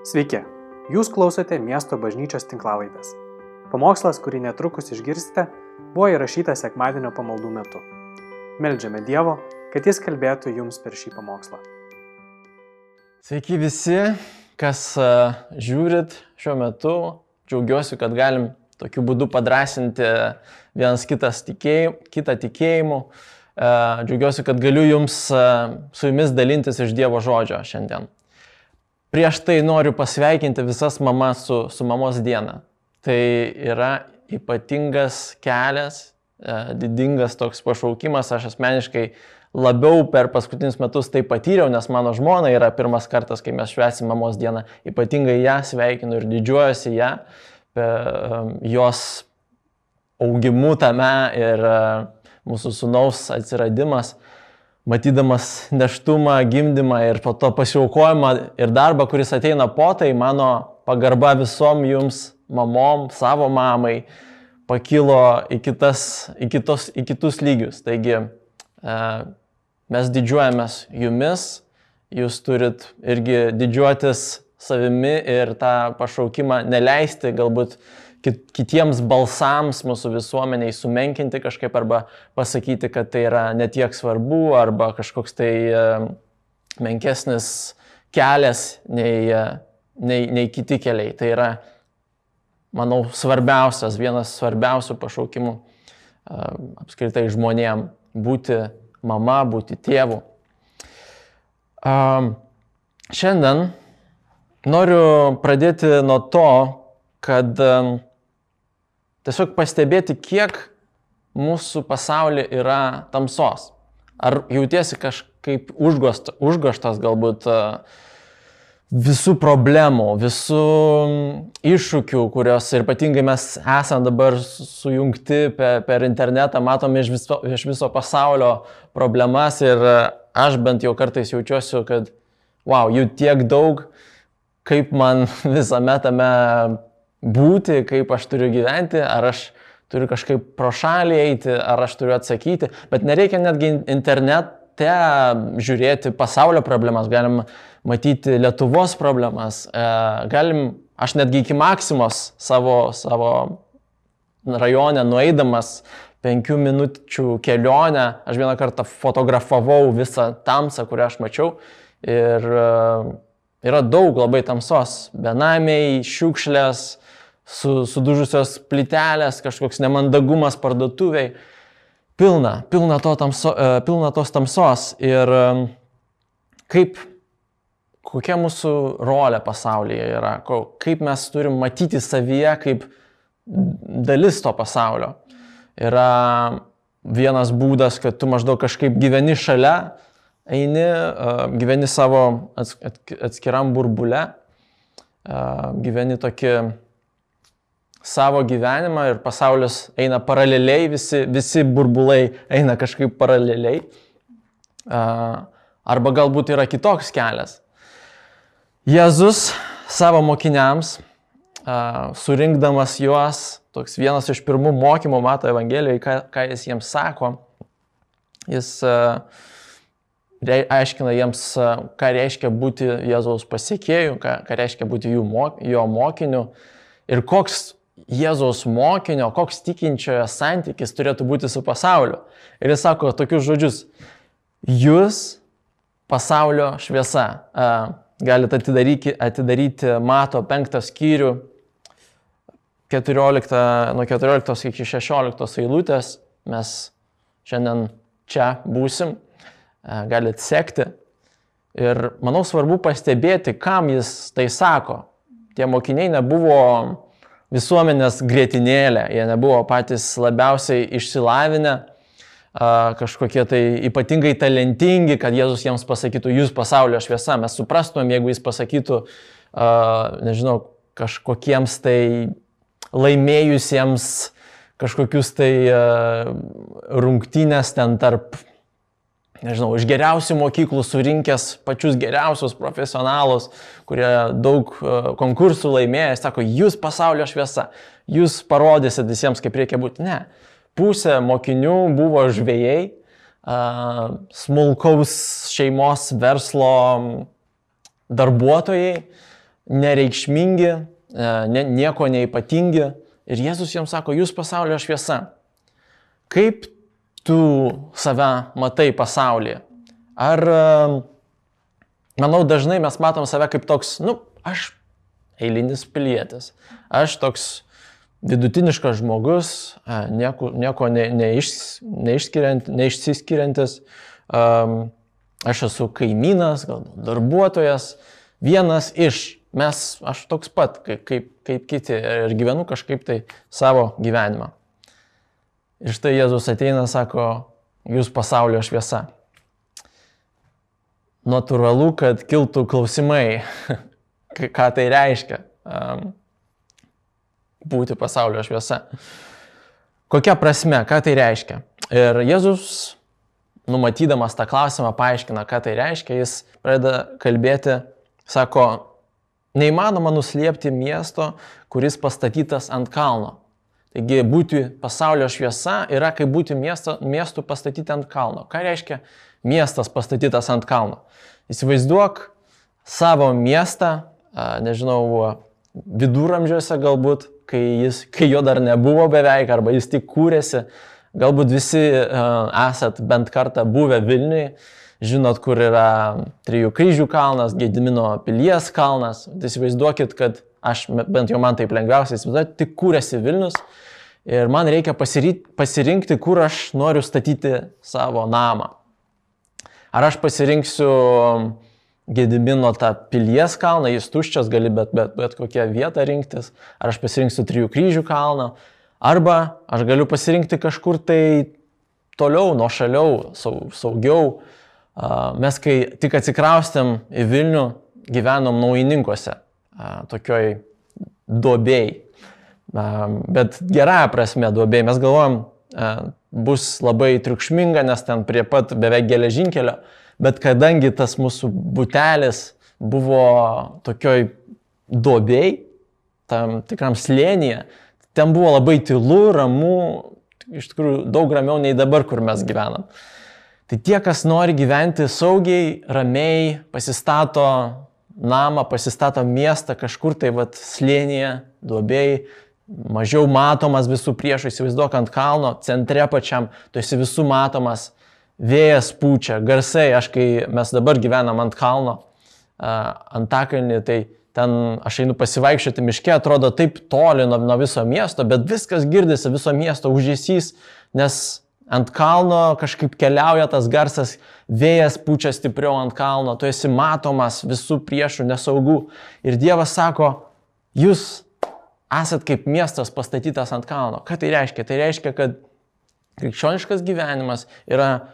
Sveiki, jūs klausote miesto bažnyčios tinklavaitės. Pamokslas, kurį netrukus išgirsite, buvo įrašytas sekmadienio pamaldų metu. Meldžiame Dievo, kad Jis kalbėtų jums per šį pamokslą. Sveiki visi, kas uh, žiūrit šiuo metu. Džiaugiuosi, kad galim tokiu būdu padrasinti vienas kitas tikėjim, kitą tikėjimu. Uh, džiaugiuosi, kad galiu jums uh, su jumis dalintis iš Dievo žodžio šiandien. Prieš tai noriu pasveikinti visas mamas su, su mamos diena. Tai yra ypatingas kelias, uh, didingas toks pašaukimas. Aš asmeniškai labiau per paskutinius metus tai patyriau, nes mano žmona yra pirmas kartas, kai mes švesim mamos dieną. Ypatingai ją sveikinu ir didžiuojuosi ją jos augimu tame ir mūsų sunaus atsiradimas, matydamas neštumą, gimdymą ir po to pasiaukojimą ir darbą, kuris ateina po tai, mano pagarba visom jums, mamom, savo mamai, pakilo į, kitas, į, kitos, į kitus lygius. Taigi mes didžiuojamės jumis, jūs turit irgi didžiuotis savimi ir tą pašaukimą neleisti galbūt kitiems balsams mūsų visuomeniai sumenkinti kažkaip arba pasakyti, kad tai yra netiek svarbu arba kažkoks tai e, menkesnis kelias nei, e, nei, nei kiti keliai. Tai yra, manau, svarbiausias, vienas svarbiausių pašaukimų e, apskritai žmonėm būti mama, būti tėvu. Šiandien Noriu pradėti nuo to, kad tiesiog pastebėti, kiek mūsų pasaulyje yra tamsos. Ar jautiesi kažkaip užgoštas galbūt e, visų problemų, visų iššūkių, kurios ir ypatingai mes esame dabar sujungti per, per internetą, matome iš viso, iš viso pasaulio problemas ir aš bent jau kartais jaučiuosi, kad wow, jų tiek daug, kaip man visame tame būti, kaip aš turiu gyventi, ar aš turiu kažkaip pro šalį eiti, ar aš turiu atsakyti, bet nereikia netgi internete žiūrėti pasaulio problemas, galim matyti Lietuvos problemas, e, galim, aš netgi iki maksimos savo, savo rajone nueidamas penkių minučių kelionę, aš vieną kartą fotografavau visą tamsą, kurią aš mačiau ir Yra daug labai tamsos. Benamiai, šiukšlės, su, sudužusios plytelės, kažkoks nemandagumas parduotuviai. Pilna, pilna, to tamso, e, pilna tos tamsos. Ir e, kaip, kokia mūsų rolė pasaulyje yra, kaip mes turim matyti savyje kaip dalis to pasaulio. Yra vienas būdas, kad tu maždaug kažkaip gyveni šalia, eini, gyveni savo atskiram burbule, gyveni tokį savo gyvenimą ir pasaulis eina paraleliai, visi, visi burbulai eina kažkaip paraleliai. Arba galbūt yra kitoks kelias. Jėzus savo mokiniams, surinkdamas juos, toks vienas iš pirmų mokymų mato Evangelijoje, ką, ką jis jiems sako, jis aiškina jiems, ką reiškia būti Jėzaus pasiekėjų, ką, ką reiškia būti mok, jo mokiniu ir koks Jėzaus mokinio, koks tikinčiojo santykis turėtų būti su pasauliu. Ir jis sako tokius žodžius, jūs pasaulio šviesa. Galite atidaryti, atidaryti Mato penktą skyrių, 14, nuo 14 iki 16 eilutės. Mes šiandien čia būsim galite sekti. Ir manau svarbu pastebėti, kam jis tai sako. Tie mokiniai nebuvo visuomenės grėtinėlė, jie nebuvo patys labiausiai išsilavinę, kažkokie tai ypatingai talentingi, kad Jėzus jiems pasakytų, jūs pasaulio šviesa. Mes suprastumėm, jeigu jis pasakytų, nežinau, kažkokiems tai laimėjusiems kažkokius tai rungtynės ten tarp nežinau, iš geriausių mokyklų surinkęs pačius geriausius profesionalus, kurie daug e, konkursų laimėjo, sako, jūs pasaulio šviesa, jūs parodysit visiems, kaip reikia būti. Ne. Pusė mokinių buvo žvėjai, smulkaus šeimos verslo darbuotojai, nereikšmingi, ne, nieko neipatingi. Ir Jėzus jiems sako, jūs pasaulio šviesa. Kaip tu save matai pasaulyje? Ar, manau, dažnai mes matom save kaip toks, nu, aš eilinis pilietis, aš toks vidutiniškas žmogus, nieko, nieko ne, neiš, neišskiriant, neišsiskiriantis, um, aš esu kaimynas, galbūt darbuotojas, vienas iš mes, aš toks pat, kaip, kaip, kaip kiti ir gyvenu kažkaip tai savo gyvenimą. Ir štai Jėzus ateina, sako, jūs pasaulio šviesa. Natūralu, kad kiltų klausimai, ką tai reiškia um, būti pasaulio šviesa. Kokia prasme, ką tai reiškia? Ir Jėzus, numatydamas tą klausimą, paaiškina, ką tai reiškia. Jis pradeda kalbėti, sako, Neįmanoma nuslėpti miesto, kuris pastatytas ant kalno. Taigi būti pasaulio šviesa yra kaip būti miesto, miestų pastatyti ant kalno. Ką reiškia miestas pastatytas ant kalno? Įsivaizduok savo miestą, nežinau, viduramžiuose galbūt, kai, jis, kai jo dar nebuvo beveik, arba jis tik kūrėsi, galbūt visi esat bent kartą buvę Vilniui žinot, kur yra Trijų kryžių kalnas, Gedimino pilies kalnas. Tai įsivaizduokit, kad aš, bent jau man taip lengviausiai įsivaizduoti, tik kūrėsi Vilnius ir man reikia pasirinkti, kur aš noriu statyti savo namą. Ar aš pasirinksiu Gedimino tą pilies kalną, jis tuščias, gali bet, bet, bet kokią vietą rinktis, ar aš pasirinksiu Trijų kryžių kalną, arba aš galiu pasirinkti kažkur tai toliau, nuo šaliau, saugiau, Mes, kai tik atsikraustėm į Vilnių, gyvenom naujininkose, tokioj duobėjai. Bet gerąją prasme duobėjai. Mes galvojom, bus labai triukšminga, nes ten prie pat beveik geležinkelio, bet kadangi tas mūsų butelis buvo tokioj duobėjai, tam tikram slėnyje, ten buvo labai tylu, ramu, iš tikrųjų daug ramiau nei dabar, kur mes gyvenam. Tai tie, kas nori gyventi saugiai, ramiai, pasistato namą, pasistato miestą kažkur tai vat slėnyje, duobėjai, mažiau matomas visų priešų, įsivaizduok ant kalno, centre pačiam, tu esi visų matomas, vėjas pučia, garsai, aš kai mes dabar gyvenam ant kalno, ant takalnį, tai ten aš einu pasivaikščioti miške, atrodo taip toli nuo, nuo viso miesto, bet viskas girdisi, viso miesto užėsys, nes ant kalno kažkaip keliauja tas garsas, vėjas pučia stipriau ant kalno, tu esi matomas visų priešų, nesaugų. Ir Dievas sako, jūs esat kaip miestas pastatytas ant kalno. Ką tai reiškia? Tai reiškia, kad krikščioniškas gyvenimas yra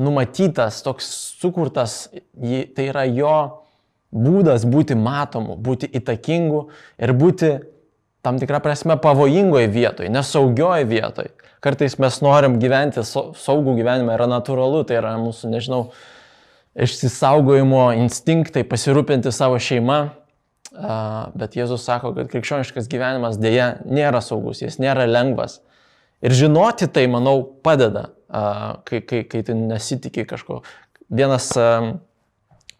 numatytas, toks sukurtas, tai yra jo būdas būti matomu, būti įtakingu ir būti tam tikrą prasme pavojingoje vietoje, nesaugioje vietoje. Kartais mes norim gyventi saugų gyvenimą, yra natūralu, tai yra mūsų, nežinau, išsisaugojimo instinktai, pasirūpinti savo šeimą, bet Jėzus sako, kad krikščioniškas gyvenimas dėja nėra saugus, jis nėra lengvas. Ir žinoti tai, manau, padeda, kai, kai, kai tu nesitikė kažko. Vienas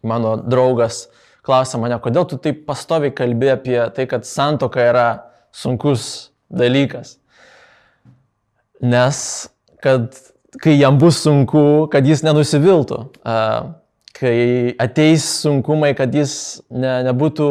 mano draugas klausė mane, kodėl tu taip pastoviai kalbė apie tai, kad santoka yra sunkus dalykas nes kad kai jam bus sunku, kad jis nenusiviltų, kai ateis sunkumai, kad jis ne, nebūtų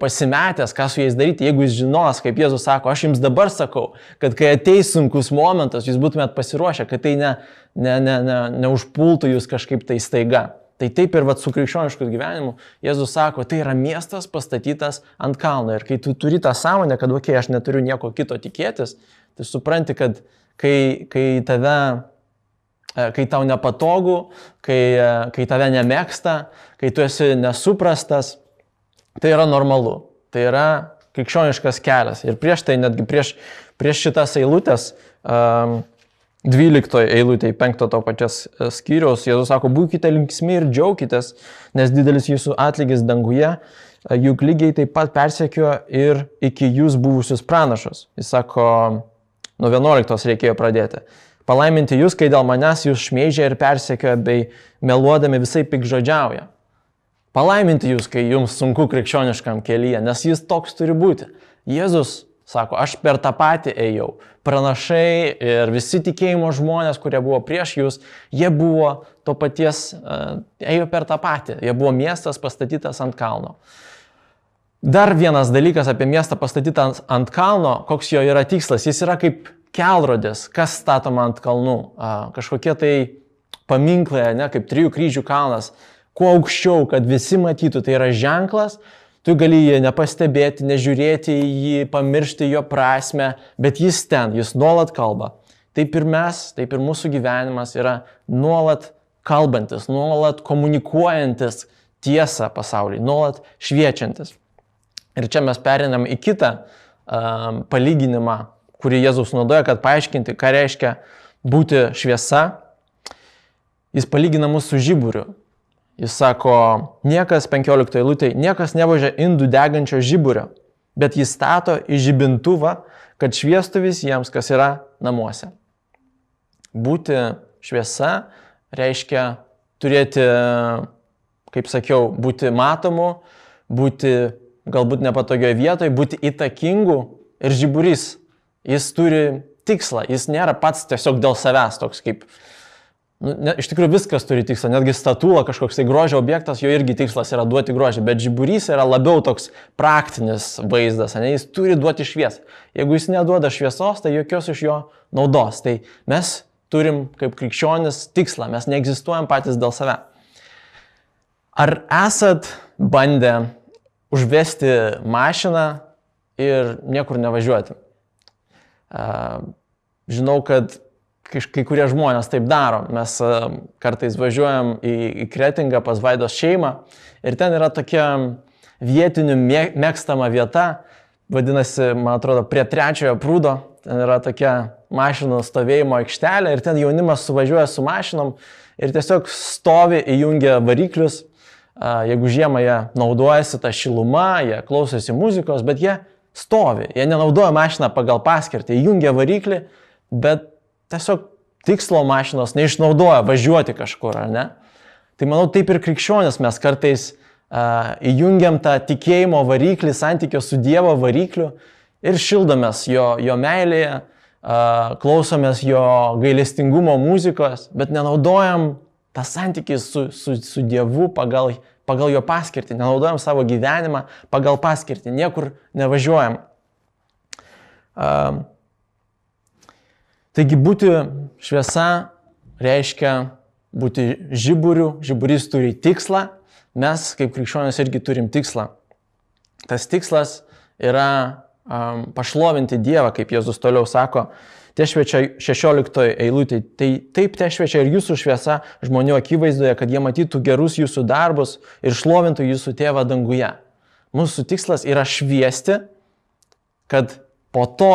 pasimetęs, ką su jais daryti, jeigu jis žinos, kaip Jėzus sako, aš jums dabar sakau, kad kai ateis sunkus momentas, jūs būtumėt pasiruošę, kad tai ne, ne, ne, ne, neužpultų jūs kažkaip tai staiga. Tai taip ir vat, su krikščionišku gyvenimu Jėzus sako, tai yra miestas pastatytas ant kalno. Ir kai tu turi tą sąmonę, kad, okei, okay, aš neturiu nieko kito tikėtis, tai supranti, kad kai, kai tave e, kai tau nepatogu, kai, e, kai tave nemėgsta, kai tu esi nesuprastas, tai yra normalu. Tai yra krikščioniškas kelias. Ir prieš tai, netgi prieš, prieš šitas eilutės, um, 12 eilutė, 5 to pačias e, skyriaus, Jėzus sako, būkite linksmi ir džiaukitės, nes didelis jūsų atlygis danguje, juk lygiai taip pat persekio ir iki jūs buvusius pranašus. Jis sako, Nuo 11 reikėjo pradėti. Palaiminti jūs, kai dėl manęs jūs šmeižia ir persekioja bei meluodami visai pikžodžiauja. palaiminti jūs, kai jums sunku krikščioniškam kelyje, nes jis toks turi būti. Jėzus sako, aš per tą patį ėjau. Pranašai ir visi tikėjimo žmonės, kurie buvo prieš jūs, jie buvo to paties, ėjo per tą patį. Jie buvo miestas pastatytas ant kalno. Dar vienas dalykas apie miestą pastatytą ant kalno, koks jo yra tikslas. Jis yra kaip kelrodės, kas statoma ant kalnų. Kažkokie tai paminklai, ne, kaip trijų kryžių kalnas. Kuo aukščiau, kad visi matytų, tai yra ženklas, Tu gali jį nepastebėti, nežiūrėti į jį, pamiršti jo prasme, bet jis ten, jis nuolat kalba. Taip ir mes, taip ir mūsų gyvenimas yra nuolat kalbantis, nuolat komunikuojantis tiesą pasauliui, nuolat šviečiantis. Ir čia mes perinam į kitą um, palyginimą, kurį Jėzus naudoja, kad paaiškinti, ką reiškia būti šviesa. Jis palygina mus su žiburiu. Jis sako, niekas 15 eilutė, niekas nevažia indų degančio žiburio, bet jis stato į žibintuvą, kad šviestų visiems, kas yra namuose. Būti šviesa reiškia turėti, kaip sakiau, būti matomu, būti galbūt nepatogioje vietoje, būti įtakingu ir žiburys. Jis turi tikslą, jis nėra pats tiesiog dėl savęs toks kaip Nu, ne, iš tikrųjų viskas turi tikslą, netgi statula kažkoks tai grožio objektas, jo irgi tikslas yra duoti grožį, bet žiburys yra labiau toks praktinis vaizdas, ne, jis turi duoti šviesą. Jeigu jis neduoda šviesos, tai jokios iš jo naudos. Tai mes turim kaip krikščionis tikslą, mes neegzistuojam patys dėl save. Ar esat bandę užvesti mašiną ir niekur nevažiuoti? Žinau, kad kai kurie žmonės taip daro. Mes kartais važiuojam į, į Kretingą pas Vaidos šeimą ir ten yra tokia vietinių mėgstama vieta, vadinasi, man atrodo, prie trečiojo prūdo, ten yra tokia mašinų stovėjimo aikštelė ir ten jaunimas suvažiuoja su mašinom ir tiesiog stovi, įjungia variklius. Jeigu žiemą jie naudojasi tą šilumą, jie klausosi muzikos, bet jie stovi, jie nenaudoja mašiną pagal paskirtį, įjungia variklį, bet tiesiog tikslo mašinos neišnaudoja važiuoti kažkur, ar ne? Tai manau, taip ir krikščionis mes kartais uh, įjungiam tą tikėjimo variklį, santykio su Dievo varikliu ir šildomės jo, jo meilėje, uh, klausomės jo gailestingumo muzikos, bet nenaudojam tą santykį su, su, su Dievu pagal, pagal jo paskirtį, nenaudojam savo gyvenimą pagal paskirtį, niekur nevažiuojam. Uh, Taigi būti šviesa reiškia būti žiburiu, žiburys turi tikslą, mes kaip krikščionys irgi turim tikslą. Tas tikslas yra um, pašlovinti Dievą, kaip Jėzus toliau sako, te šviečia 16 eilutė, tai taip te šviečia ir jūsų šviesa žmonių akivaizdoje, kad jie matytų gerus jūsų darbus ir šlovintų jūsų tėvą danguje. Mūsų tikslas yra šviesti, kad po to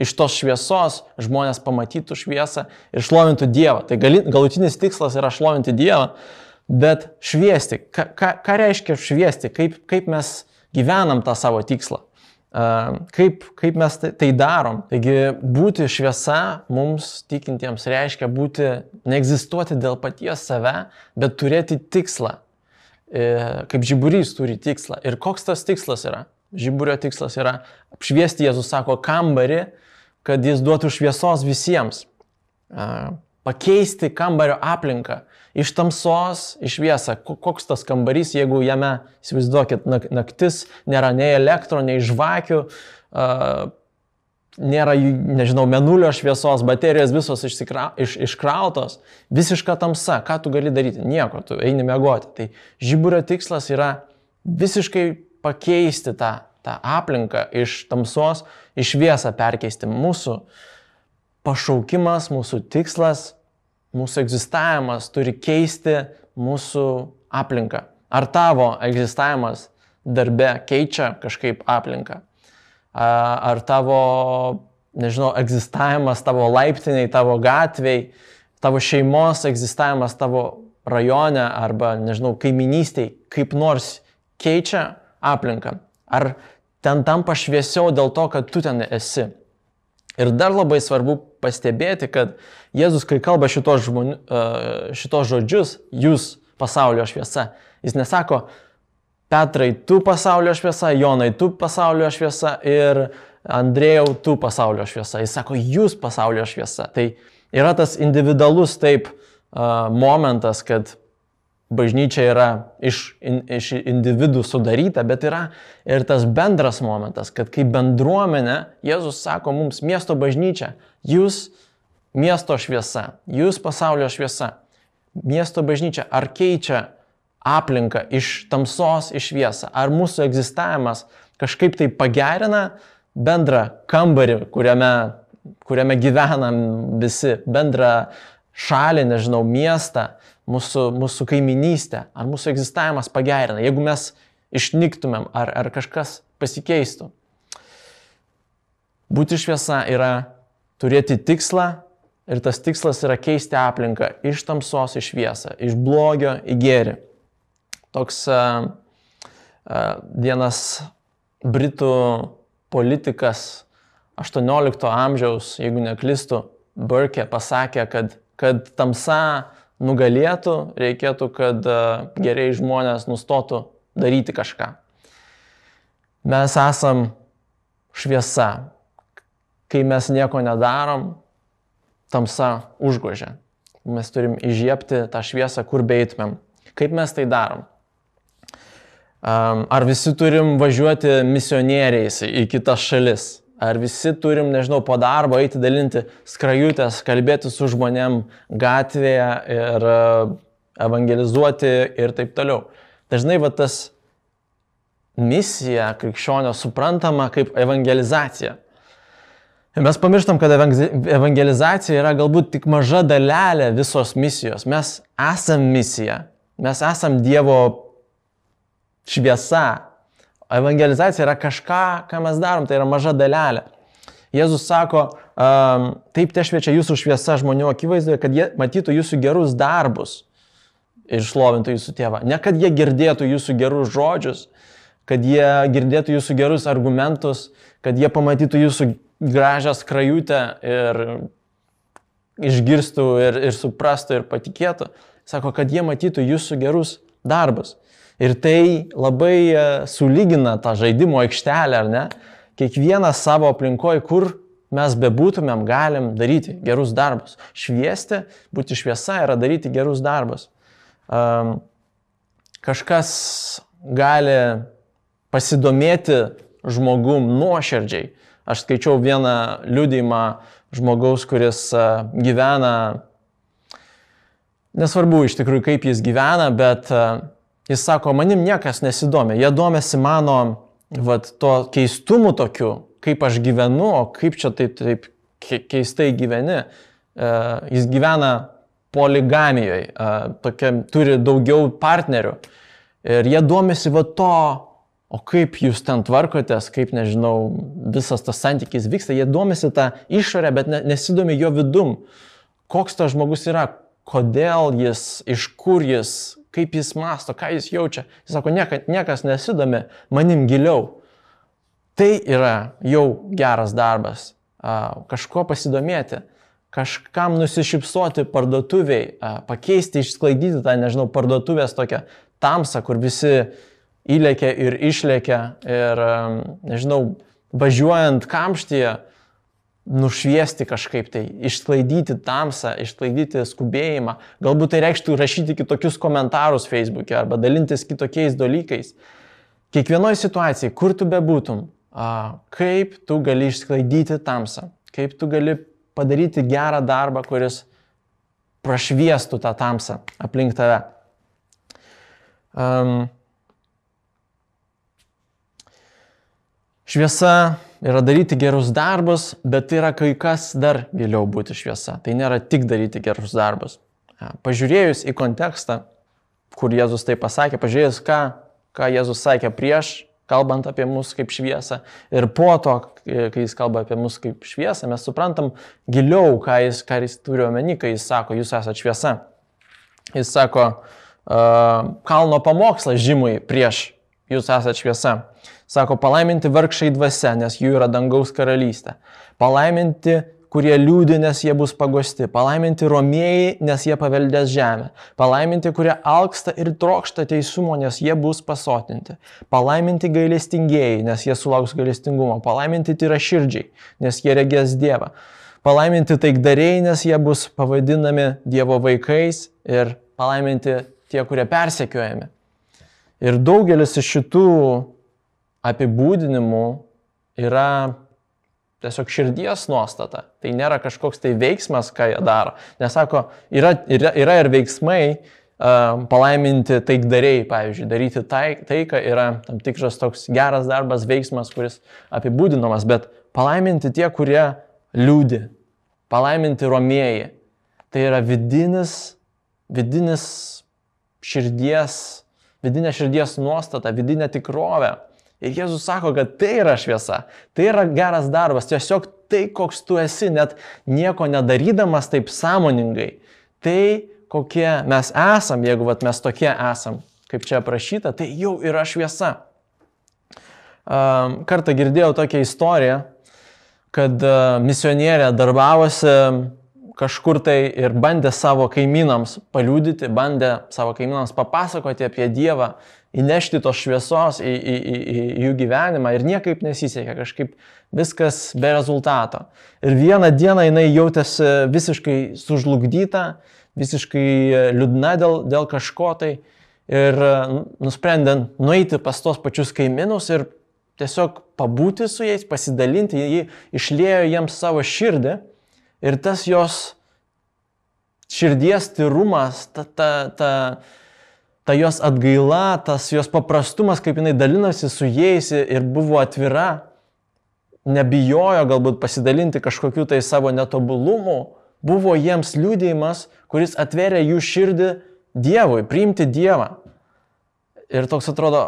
iš tos šviesos žmonės pamatytų šviesą ir šlovintų Dievą. Tai gali, galutinis tikslas yra šlovinti Dievą, bet šviesti. Ką, ką, ką reiškia šviesti? Kaip, kaip mes gyvenam tą savo tikslą? Kaip, kaip mes tai, tai darom? Taigi būti šviesa mums tikintiems reiškia būti, neegzistuoti dėl paties save, bet turėti tikslą. E, kaip žiburys turi tikslą. Ir koks tas tikslas yra? Žiburio tikslas yra apšviesti, Jėzus sako, kambarį, kad jis duotų šviesos visiems. Pakeisti kambario aplinką iš tamsos į šviesą. Koks tas kambarys, jeigu jame, įsivaizduokit, naktis, nėra nei elektro, nei žvakių, nėra, nežinau, menulio šviesos, baterijos visos išsikra, iš, iškrautos, visiška tamsa, ką tu gali daryti? Nieko, tu eini mėgoti. Tai žiburio tikslas yra visiškai pakeisti tą tą aplinką iš tamsos į šviesą perkeisti. Mūsų pašaukimas, mūsų tikslas, mūsų egzistavimas turi keisti mūsų aplinką. Ar tavo egzistavimas darbe keičia kažkaip aplinką? Ar tavo, nežinau, egzistavimas tavo laiptiniai, tavo gatviai, tavo šeimos egzistavimas tavo rajone arba, nežinau, kaiminystiai kaip nors keičia aplinką? Ar ten tampa šviesiau dėl to, kad tu ten esi? Ir dar labai svarbu pastebėti, kad Jėzus, kai kalba šitos, žmonių, šitos žodžius, jūs pasaulio šviesa, jis nesako, Petrai, tu pasaulio šviesa, Jonai, tu pasaulio šviesa ir Andrėjau, tu pasaulio šviesa. Jis sako, jūs pasaulio šviesa. Tai yra tas individualus taip uh, momentas, kad bažnyčia yra iš, in, iš individų sudaryta, bet yra ir tas bendras momentas, kad kaip bendruomenė Jėzus sako mums miesto bažnyčia, jūs miesto šviesa, jūs pasaulio šviesa. Miesto bažnyčia ar keičia aplinką iš tamsos į šviesą, ar mūsų egzistavimas kažkaip tai pagerina bendrą kambarį, kuriame, kuriame gyvenam visi, bendrą šalį, nežinau, miestą, mūsų, mūsų kaiminystę, ar mūsų egzistavimas pagerina, jeigu mes išnyktumėm, ar, ar kažkas pasikeistų. Būti šviesa yra turėti tikslą ir tas tikslas yra keisti aplinką iš tamsos į šviesą, iš blogio į gėrį. Toks uh, uh, vienas britų politikas 18 amžiaus, jeigu neklistu, Burke pasakė, kad, kad tamsa nugalėtų, reikėtų, kad e, geriai žmonės nustotų daryti kažką. Mes esam šviesa. Kai mes nieko nedarom, tamsa užgožia. Mes turim įžiepti tą šviesą, kur beitumėm. Kaip mes tai darom? Ar visi turim važiuoti misionieriais į kitas šalis? Ar visi turim, nežinau, po darbo eiti dalinti skrajutės, kalbėti su žmonėm gatvėje ir e, evangelizuoti ir taip toliau. Dažnai va tas misija krikščionio suprantama kaip evangelizacija. Ir mes pamirštam, kad evangelizacija yra galbūt tik maža dalelė visos misijos. Mes esam misija, mes esam Dievo šviesa, Evangelizacija yra kažką, ką mes darom, tai yra maža dalelė. Jėzus sako, um, taip te šviečia jūsų šviesa žmonių akivaizdoje, kad jie matytų jūsų gerus darbus ir šlovintų jūsų tėvą. Ne kad jie girdėtų jūsų gerus žodžius, kad jie girdėtų jūsų gerus argumentus, kad jie pamatytų jūsų gražią skrajutę ir išgirstų ir, ir suprastų ir patikėtų. Sako, kad jie matytų jūsų gerus darbus. Ir tai labai e, sulygina tą žaidimo aikštelę, ar ne? Kiekvienas savo aplinkoje, kur mes bebūtumėm, galim daryti gerus darbus. Šviesti, būti šviesa yra daryti gerus darbus. Um, kažkas gali pasidomėti žmogum nuoširdžiai. Aš skaičiau vieną liūdimą žmogaus, kuris e, gyvena, nesvarbu iš tikrųjų kaip jis gyvena, bet uh, Jis sako, manim niekas nesidomi, jie domisi mano vat, to keistumu tokiu, kaip aš gyvenu, o kaip čia taip, taip keistai gyveni. E, jis gyvena poligamijoje, tokia, turi daugiau partnerių. Ir jie domisi va to, o kaip jūs ten tvarkotės, kaip, nežinau, visas tas santykis vyksta. Jie domisi tą išorę, bet ne, nesidomi jo vidum. Koks tas žmogus yra, kodėl jis, iš kur jis, kaip jis masto, ką jis jaučia. Jis sako, nieka, niekas nesidomi manim giliau. Tai yra jau geras darbas. Kažko pasidomėti, kažkam nusišypsoti parduotuviai, pakeisti, išsklaidyti tą, nežinau, parduotuvės tokią tamsą, kur visi įlėkia ir išlėkia ir, nežinau, važiuojant kamštyje, nušviesti kažkaip tai, išsklaidyti tamsą, išsklaidyti skubėjimą. Galbūt tai reikštų rašyti kitokius komentarus Facebook'e arba dalintis kitokiais dalykais. Kiekvienoje situacijoje, kur tu bebūtum, kaip tu gali išsklaidyti tamsą, kaip tu gali padaryti gerą darbą, kuris prašviestų tą tamsą aplink tave. Um, šviesa yra daryti gerus darbus, bet tai yra kai kas dar giliau būti šviesa. Tai nėra tik daryti gerus darbus. Pažiūrėjus į kontekstą, kur Jėzus tai pasakė, pažiūrėjus, ką, ką Jėzus sakė prieš, kalbant apie mus kaip šviesą, ir po to, kai jis kalba apie mus kaip šviesą, mes suprantam giliau, ką jis, ką jis turi omeny, kai jis sako, jūs esate šviesa. Jis sako, uh, kalno pamokslas žymui prieš, jūs esate šviesa. Sako, palaiminti vargšai dvasia, nes jų yra dangaus karalystė. Palaiminti kurie liūdi, nes jie bus pagosti. Palaiminti romėjai, nes jie paveldės žemę. Palaiminti, kurie alksta ir trokšta teisumo, nes jie bus pasotinti. Palaiminti gailestingieji, nes jie sulauks gailestingumo. Palaiminti tyra širdžiai, nes jie regės Dievą. Palaiminti taikdariai, nes jie bus pavadinami Dievo vaikais ir palaiminti tie, kurie persekiojami. Ir daugelis iš šitų apibūdinimų yra tiesiog širdies nuostata. Tai nėra kažkoks tai veiksmas, ką jie daro. Nesako, yra, yra, yra ir veiksmai, uh, palaiminti taikdariai, pavyzdžiui, daryti taik, taiką yra tam tikras toks geras darbas, veiksmas, kuris apibūdinamas, bet palaiminti tie, kurie liūdi, palaiminti romėjai. Tai yra vidinis, vidinis širdies, vidinė širdies nuostata, vidinė tikrovė Ir Jėzus sako, kad tai yra šviesa, tai yra geras darbas, tiesiog tai, koks tu esi, net nieko nedarydamas taip sąmoningai. Tai, kokie mes esam, jeigu vat, mes tokie esam, kaip čia aprašyta, tai jau yra šviesa. Kartą girdėjau tokią istoriją, kad misionierė darbavosi kažkur tai ir bandė savo kaimynams paliūdyti, bandė savo kaimynams papasakoti apie Dievą įnešti tos šviesos į, į, į, į jų gyvenimą ir niekaip nesisekė, kažkaip viskas be rezultato. Ir vieną dieną jinai jautėsi visiškai sužlugdyta, visiškai liūdna dėl, dėl kažko tai ir nusprendė nueiti pas tos pačius kaimynus ir tiesiog pabūti su jais, pasidalinti, jį išlėjo jiems savo širdį ir tas jos širdies tyrumas, ta, ta, ta, ta jos atgaila, tas jos paprastumas, kaip jinai dalinasi su jais ir buvo atvira, nebijojo galbūt pasidalinti kažkokiu tai savo netobulumu, buvo jiems liūdėjimas, kuris atvėrė jų širdį Dievui, priimti Dievą. Ir toks atrodo,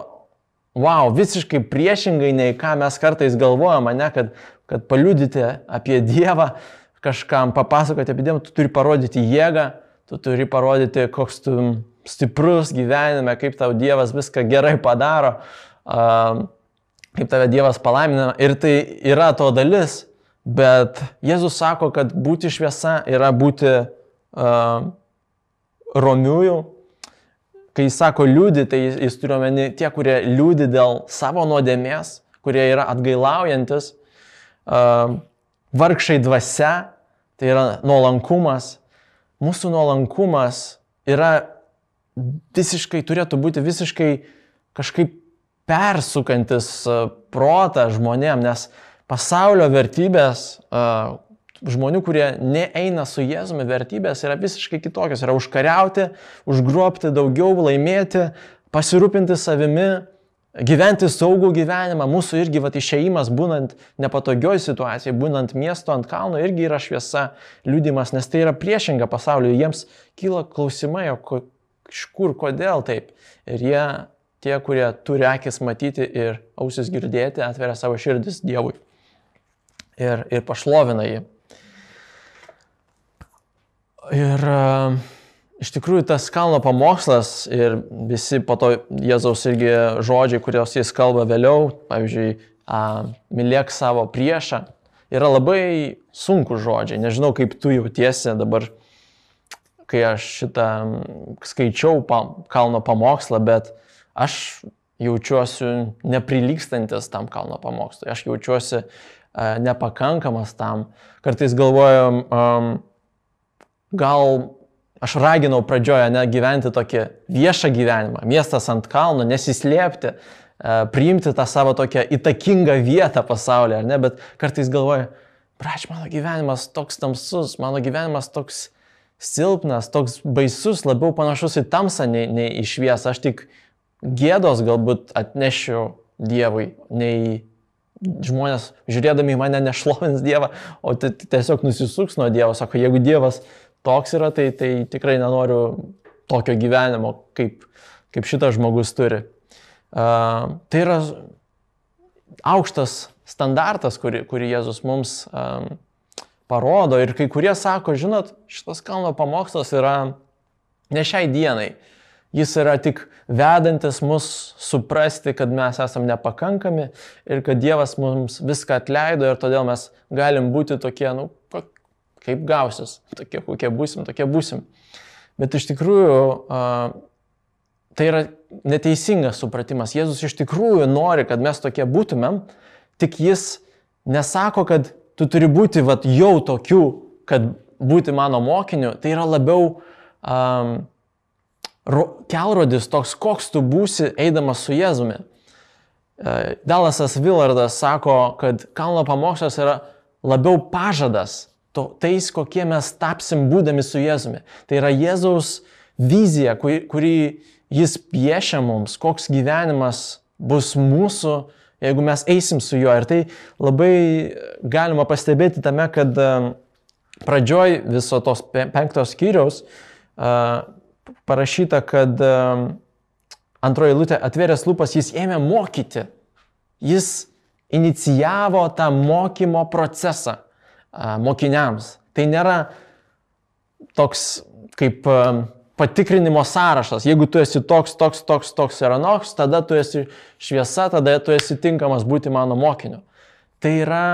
wow, visiškai priešingai nei ką mes kartais galvojame, ne, kad, kad paliudyti apie Dievą, kažkam papasakoti apie Dievą, tu turi parodyti jėgą, tu turi parodyti, koks tu stiprus gyvenime, kaip tau Dievas viską gerai padaro, kaip tave Dievas palaimina. Ir tai yra to dalis, bet Jėzus sako, kad būti šviesa yra būti uh, romiųjų. Kai jis sako liūdį, tai jis turi omeny tie, kurie liūdį dėl savo nuodėmės, kurie yra atgailaujantis, uh, vargšai dvasia, tai yra nuolankumas. Mūsų nuolankumas yra visiškai turėtų būti visiškai kažkaip persukantis e, protą žmonėm, nes pasaulio vertybės, e, žmonių, kurie neeina su Jėzumi, vertybės yra visiškai kitokios. Yra užkariauti, užgrobti daugiau, laimėti, pasirūpinti savimi, gyventi saugų gyvenimą. Mūsų irgi va, išėjimas, būnant nepatogioj situacijai, būnant miesto ant kalno, irgi yra šviesa, liūdimas, nes tai yra priešinga pasauliu. Jiems kyla klausimai, o iš kur, kodėl taip. Ir jie, tie, kurie turi akis matyti ir ausis girdėti, atveria savo širdis Dievui ir, ir pašlovina jį. Ir uh, iš tikrųjų tas kalno pamokslas ir visi po to Jėzaus irgi žodžiai, kuriuos jis kalba vėliau, pavyzdžiui, uh, mylėk savo priešą, yra labai sunku žodžiai. Nežinau, kaip tu jautiesi dabar kai aš šitą skaičiau pa, kalno pamokslą, bet aš jaučiuosi neprilykstantis tam kalno pamokslui, aš jaučiuosi nepakankamas tam. Kartais galvoju, um, gal aš raginau pradžioje ne gyventi tokį viešą gyvenimą, miestas ant kalno, nesislėpti, uh, priimti tą savo tokią įtakingą vietą pasaulyje, ar ne, bet kartais galvoju, praš, mano gyvenimas toks tamsus, mano gyvenimas toks silpnas, toks baisus, labiau panašus į tamsą nei, nei į šviesą. Aš tik gėdos galbūt atnešiu Dievui, nei žmonės žiūrėdami į mane nešlovins Dievą, o tiesiog nusisuks nuo Dievo. Sako, jeigu Dievas toks yra, tai, tai tikrai nenoriu tokio gyvenimo, kaip, kaip šitas žmogus turi. Uh, tai yra aukštas standartas, kurį, kurį Jėzus mums um, parodo ir kai kurie sako, žinot, šitas kalno pamokslas yra ne šiai dienai. Jis yra tik vedantis mus suprasti, kad mes esame nepakankami ir kad Dievas mums viską atleido ir todėl mes galim būti tokie, nu, kaip gausis, tokie kokie būsim, tokie būsim. Bet iš tikrųjų tai yra neteisingas supratimas. Jėzus iš tikrųjų nori, kad mes tokie būtumėm, tik jis nesako, kad tu turi būti vat, jau tokiu, kad būti mano mokiniu. Tai yra labiau um, kelrodis toks, koks tu būsi eidamas su Jėzumi. Dalasas Villardas sako, kad kalno pamokslas yra labiau pažadas to, tais, kokie mes tapsim būdami su Jėzumi. Tai yra Jėzaus vizija, kuri, kurį jis piešia mums, koks gyvenimas bus mūsų, jeigu mes eisim su juo. Ir tai labai galima pastebėti tame, kad e, pradžioj viso tos penktos skyriaus e, parašyta, kad antroji lūtė atvėręs lūpas, jis ėmė mokyti. Jis inicijavo tą mokymo procesą mokiniams. Tai nėra toks kaip patikrinimo sąrašas. Jeigu tu esi toks, toks, toks, toks ir anoks, tada tu esi šviesa, tada tu esi tinkamas būti mano mokiniu. Tai yra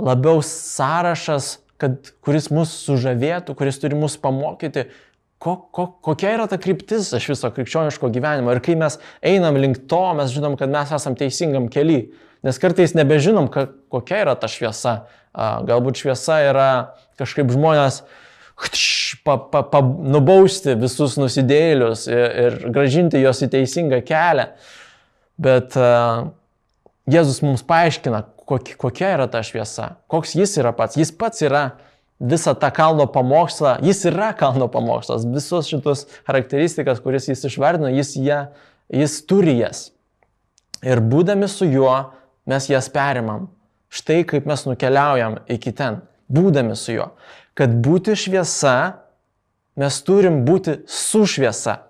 labiau sąrašas, kad, kuris mus sužavėtų, kuris turi mus pamokyti, ko, ko, kokia yra ta kryptis iš viso krikščioniško gyvenimo. Ir kai mes einam link to, mes žinom, kad mes esam teisingam keliui. Nes kartais nebežinom, ka, kokia yra ta šviesa. Galbūt šviesa yra kažkaip žmonės pa, pa, pa, nubausti visus nusidėlius ir, ir gražinti juos į teisingą kelią. Bet uh, Jėzus mums paaiškina, kokia yra ta šviesa, koks jis yra pats. Jis pats yra visą tą kalno pamokslą, jis yra kalno pamokslas, visus šitus charakteristikas, kuris jis išvardino, jis, ją, jis turi jas. Ir būdami su juo, mes jas perimam. Štai kaip mes nukeliaujam iki ten, būdami su juo. Kad būti šviesa, mes turim būti su šviesa.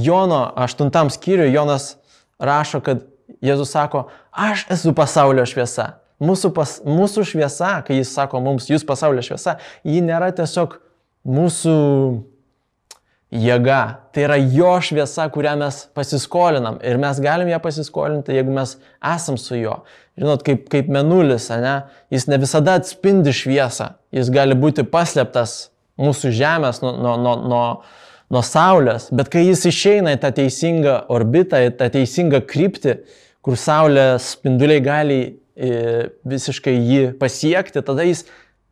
Jono 8 skyriui Jonas rašo, kad Jėzus sako, aš esu pasaulio šviesa. Mūsų, pas, mūsų šviesa, kai jis sako mums, jūs pasaulio šviesa, ji nėra tiesiog mūsų jėga. Tai yra jo šviesa, kurią mes pasiskolinam. Ir mes galim ją pasiskolinti, jeigu mes esam su juo. Žinot, kaip, kaip menulis, ne? jis ne visada atspindi šviesą. Jis gali būti paslėptas mūsų žemės nuo, nuo, nuo, nuo, nuo Saulės. Bet kai jis išeina į tą teisingą orbitą, į tą teisingą kryptį, kur Saulės spinduliai gali visiškai jį pasiekti, tada jis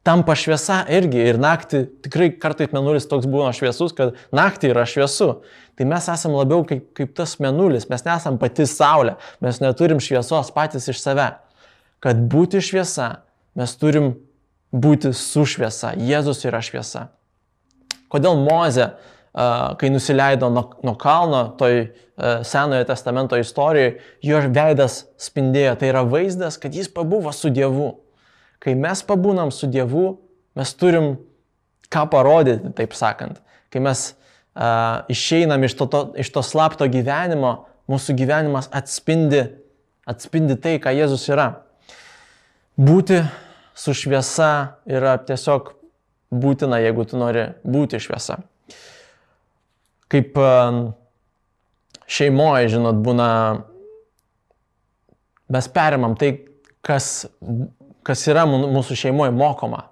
tampa šviesa irgi. Ir naktį tikrai kartais menulis toks būna šviesus, kad naktį yra šviesu. Tai mes esame labiau kaip, kaip tas menulis, mes nesam pati saulė, mes neturim šviesos patys iš save. Kad būti šviesa, mes turim būti su šviesa. Jėzus yra šviesa. Kodėl Moze kai nusileido nuo, nuo kalno toj Senojo testamento istorijoje, jo veidas spindėjo. Tai yra vaizdas, kad jis pabuvo su Dievu. Kai mes pabūnam su Dievu, mes turim ką parodyti, taip sakant. Kai mes uh, išeinam iš to, to, iš to slapto gyvenimo, mūsų gyvenimas atspindi, atspindi tai, ką Jėzus yra. Būti su šviesa yra tiesiog būtina, jeigu tu nori būti šviesa kaip šeimoje, žinot, būna, mes perimam tai, kas, kas yra mūsų šeimoje mokoma,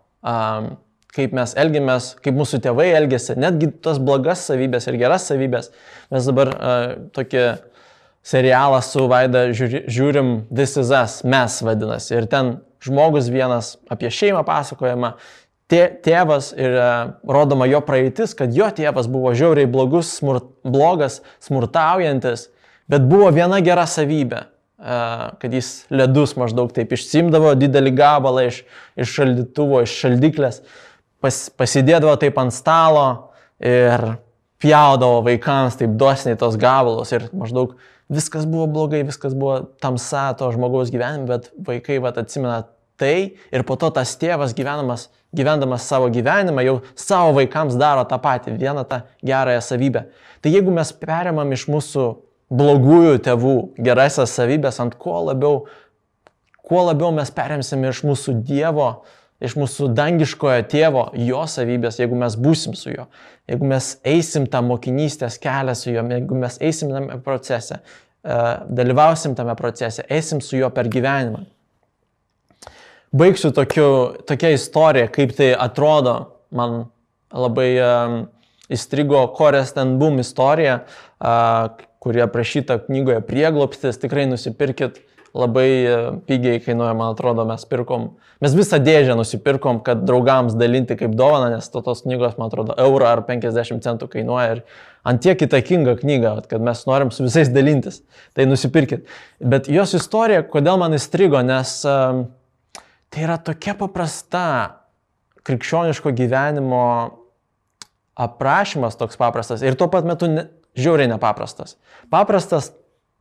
kaip mes elgiamės, kaip mūsų tėvai elgesi, netgi tas blogas savybės ir geras savybės. Mes dabar tokį serialą su Vaida žiūrim This is Us, mes vadinasi. Ir ten žmogus vienas apie šeimą pasakojama, tė, tėvas ir rodoma jo praeitis, kad jo tėvas buvo žiauriai blogus, smur, blogas, smurtaujantis, bet buvo viena gera savybė, kad jis ledus maždaug taip išsimdavo didelį gabalą iš, iš šaldytuvo, iš šaldiklės, pas, pasidėdavo taip ant stalo ir pjaudavo vaikams taip dosniai tos gabalus ir maždaug viskas buvo blogai, viskas buvo tamsa to žmogaus gyvenime, bet vaikai vat atsimena tai ir po to tas tėvas gyvenamas, gyvendamas savo gyvenimą jau savo vaikams daro tą patį, vieną tą gerąją savybę. Tai jeigu mes perimam iš mūsų blogųjų tėvų gerasias savybės, ant ko labiau, kuo labiau mes perimsim iš mūsų Dievo, iš mūsų dangiškojo tėvo, jo savybės, jeigu mes būsim su juo, jeigu mes eisim tą mokinystės kelią su juo, jeigu mes eisim tame procese, e, dalyvausim tame procese, eisim su juo per gyvenimą. baigsiu tokiu, tokia istorija, kaip tai atrodo. Man labai um, įstrigo Korės ten boom istorija, uh, kuri aprašyta knygoje Prieglopstis. Tikrai nusipirkit labai e, pigiai kainuoja, man atrodo, mes pirkom, mes visą dėžę nusipirkom, kad draugams dalinti kaip dovana, nes to tos knygos, man atrodo, eurą ar 50 centų kainuoja ir ant tiek įtakinga knyga, kad mes norim su visais dalintis, tai nusipirkit. Bet jos istorija, kodėl man įstrigo, nes um, tai yra tokia paprasta krikščioniško gyvenimo aprašymas toks paprastas ir tuo pat metu ne, žiauriai nepaprastas. Paprastas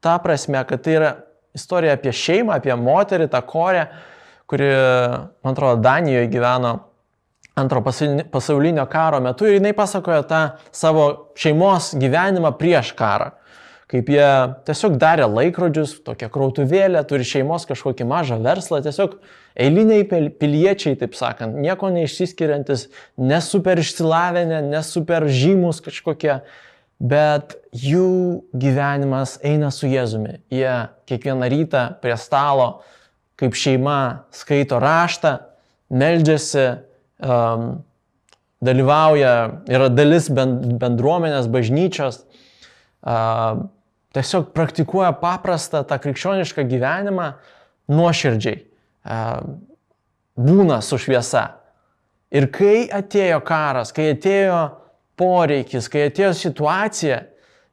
ta prasme, kad tai yra istorija apie šeimą, apie moterį, tą korę, kuri, man atrodo, Danijoje gyveno antro pasaulinio karo metu ir jinai pasakojo tą savo šeimos gyvenimą prieš karą. Kaip jie tiesiog darė laikrodžius, tokią krautuvėlę, turi šeimos kažkokį mažą verslą, tiesiog eiliniai piliečiai, taip sakant, nieko neišsiskiriantis, nesuper išsilavinę, nesuper žymus kažkokie bet jų gyvenimas eina su Jėzumi. Jie kiekvieną rytą prie stalo, kaip šeima, skaito raštą, meldžiasi, um, dalyvauja, yra dalis bendruomenės, bažnyčios, uh, tiesiog praktikuoja paprastą tą krikščionišką gyvenimą nuoširdžiai, uh, būna su šviesa. Ir kai atėjo karas, kai atėjo poreikis, kai atėjo situacija,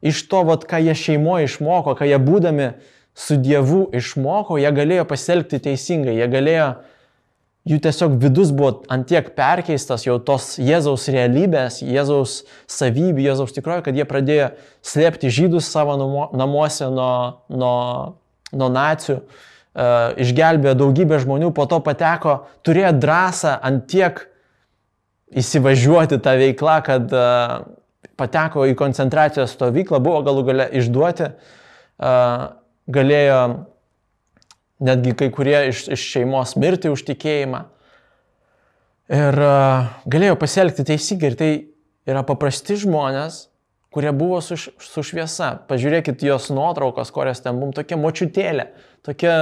iš to, vat, ką jie šeimoje išmoko, ką jie būdami su Dievu išmoko, jie galėjo pasielgti teisingai, jie galėjo, jų tiesiog vidus buvo antiek perkeistas jau tos Jėzaus realybės, Jėzaus savybių, Jėzaus tikrojo, kad jie pradėjo slėpti žydus savo namuose nuo, nuo, nuo nacijų, uh, išgelbėjo daugybę žmonių, po to pateko, turėjo drąsą antiek įsivažiuoti tą veiklą, kad uh, pateko į koncentracijos stovyklą, buvo galų gale išduoti, uh, galėjo netgi kai kurie iš, iš šeimos mirti už tikėjimą. Ir uh, galėjo pasielgti teisingai. Ir tai yra paprasti žmonės, kurie buvo su, su šviesa. Pažiūrėkit jos nuotraukos, kurias ten mums tokia močiutėlė, tokia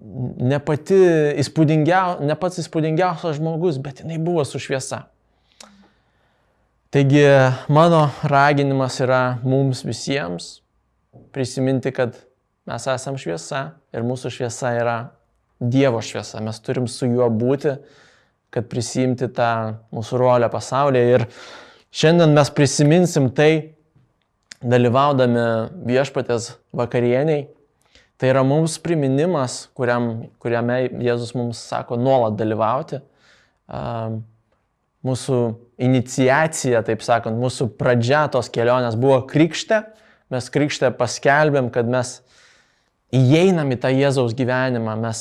ne, pati įspūdingiau, ne pats įspūdingiausias žmogus, bet jinai buvo su šviesa. Taigi mano raginimas yra mums visiems prisiminti, kad mes esame šviesa ir mūsų šviesa yra Dievo šviesa. Mes turim su juo būti, kad prisimti tą mūsų rolę pasaulyje. Ir šiandien mes prisiminsim tai, dalyvaudami viešpatės vakarieniai, Tai yra mums priminimas, kuriam, kuriame Jėzus mums sako nuolat dalyvauti. Mūsų iniciacija, taip sakant, mūsų pradžia tos kelionės buvo krikšte. Mes krikšte paskelbėm, kad mes įeinam į tą Jėzaus gyvenimą, mes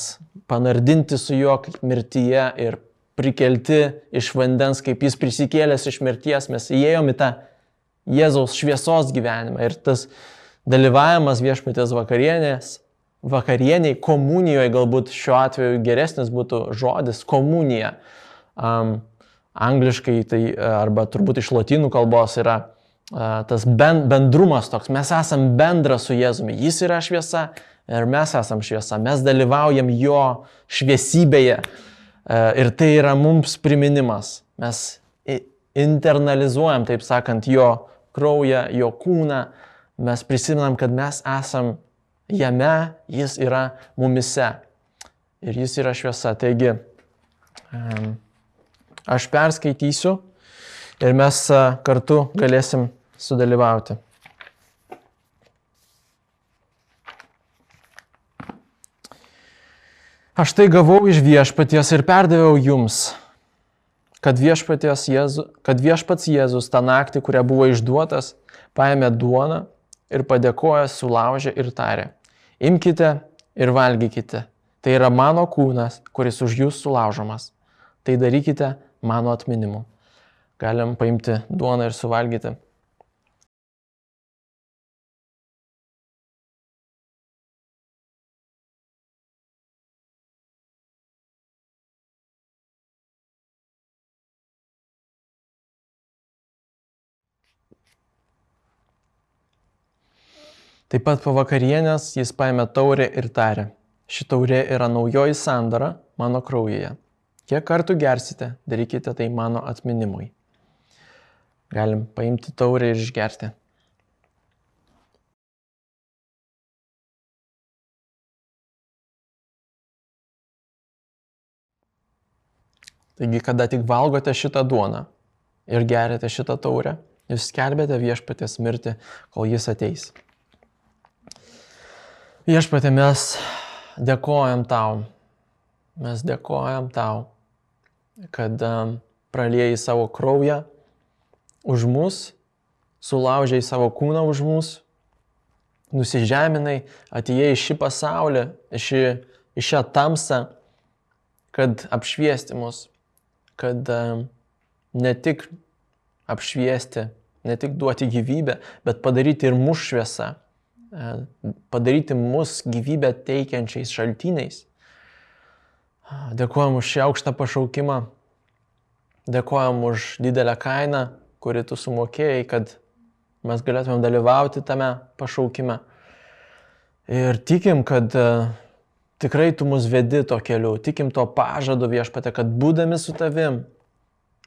panardinti su juo mirtyje ir prikelti iš vandens, kaip jis prisikėlęs iš mirties, mes įėjom į tą Jėzaus šviesos gyvenimą. Ir tas dalyvavimas viešpatės vakarienės vakarieniai, komunijoje galbūt šiuo atveju geresnis būtų žodis komunija. Um, angliškai tai arba turbūt iš lotynų kalbos yra uh, tas ben, bendrumas toks. Mes esam bendra su Jėzumi. Jis yra šviesa ir mes esam šviesa. Mes dalyvaujam jo šviesybėje. Uh, ir tai yra mums priminimas. Mes internalizuojam, taip sakant, jo kraują, jo kūną. Mes prisimenam, kad mes esam Jame jis yra mumise. Ir jis yra šviesa. Taigi, aš perskaitysiu ir mes kartu galėsim sudalyvauti. Aš tai gavau iš viešpaties ir perdaviau jums, kad, Jėzu, kad viešpats Jėzus tą naktį, kurią buvo išduotas, paėmė duoną ir padėkojęs sulaužė ir tarė, imkite ir valgykite, tai yra mano kūnas, kuris už jūs sulaužomas, tai darykite mano atminimu. Galim paimti duoną ir suvalgyti. Taip pat po vakarienės jis paėmė taurę ir tarė, ši taurė yra naujoji sandara, mano kraujyje. Kiek kartų gersite, darykite tai mano atminimui. Galim paimti taurę ir išgerti. Taigi, kada tik valgote šitą duoną ir gerite šitą taurę, jūs skelbėte viešpatės mirtį, kol jis ateis. Viešpatė, mes dėkojam tau, mes dėkojam tau, kad um, praliejai savo kraują už mus, sulaužiai savo kūną už mus, nusižeminai, atėjai į šį pasaulį, į, šį, į šią tamsą, kad apšviesti mus, kad ne tik apšviesti, ne tik duoti gyvybę, bet padaryti ir mūsų šviesą, padaryti mus gyvybę teikiančiais šaltiniais. Dėkojom už šį aukštą pašaukimą, dėkojom už didelę kainą, kuri tu sumokėjai, kad mes galėtumėm dalyvauti tame pašaukime. Ir tikim, kad uh, Tikrai tu mus vedi to keliu, tikim to pažadu viešpate, kad būdami su tavim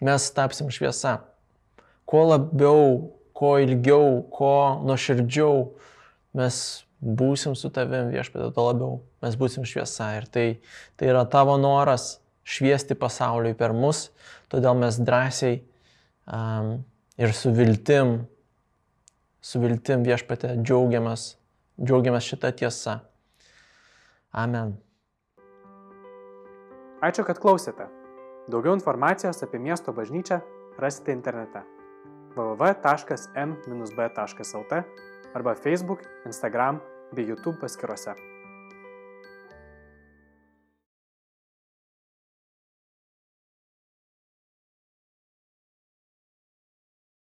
mes tapsim šviesa. Kuo labiau, kuo ilgiau, kuo nuoširdžiau mes būsim su tavim viešpate, tuo labiau mes būsim šviesa. Ir tai, tai yra tavo noras šviesti pasauliui per mus, todėl mes drąsiai um, ir su viltim, su viltim viešpate džiaugiamės, džiaugiamės šitą tiesą. Amen. Ačiū, kad klausėte. Daugiau informacijos apie miesto bažnyčią rasite internete www.m-b.lt arba Facebook, Instagram bei YouTube paskiruose.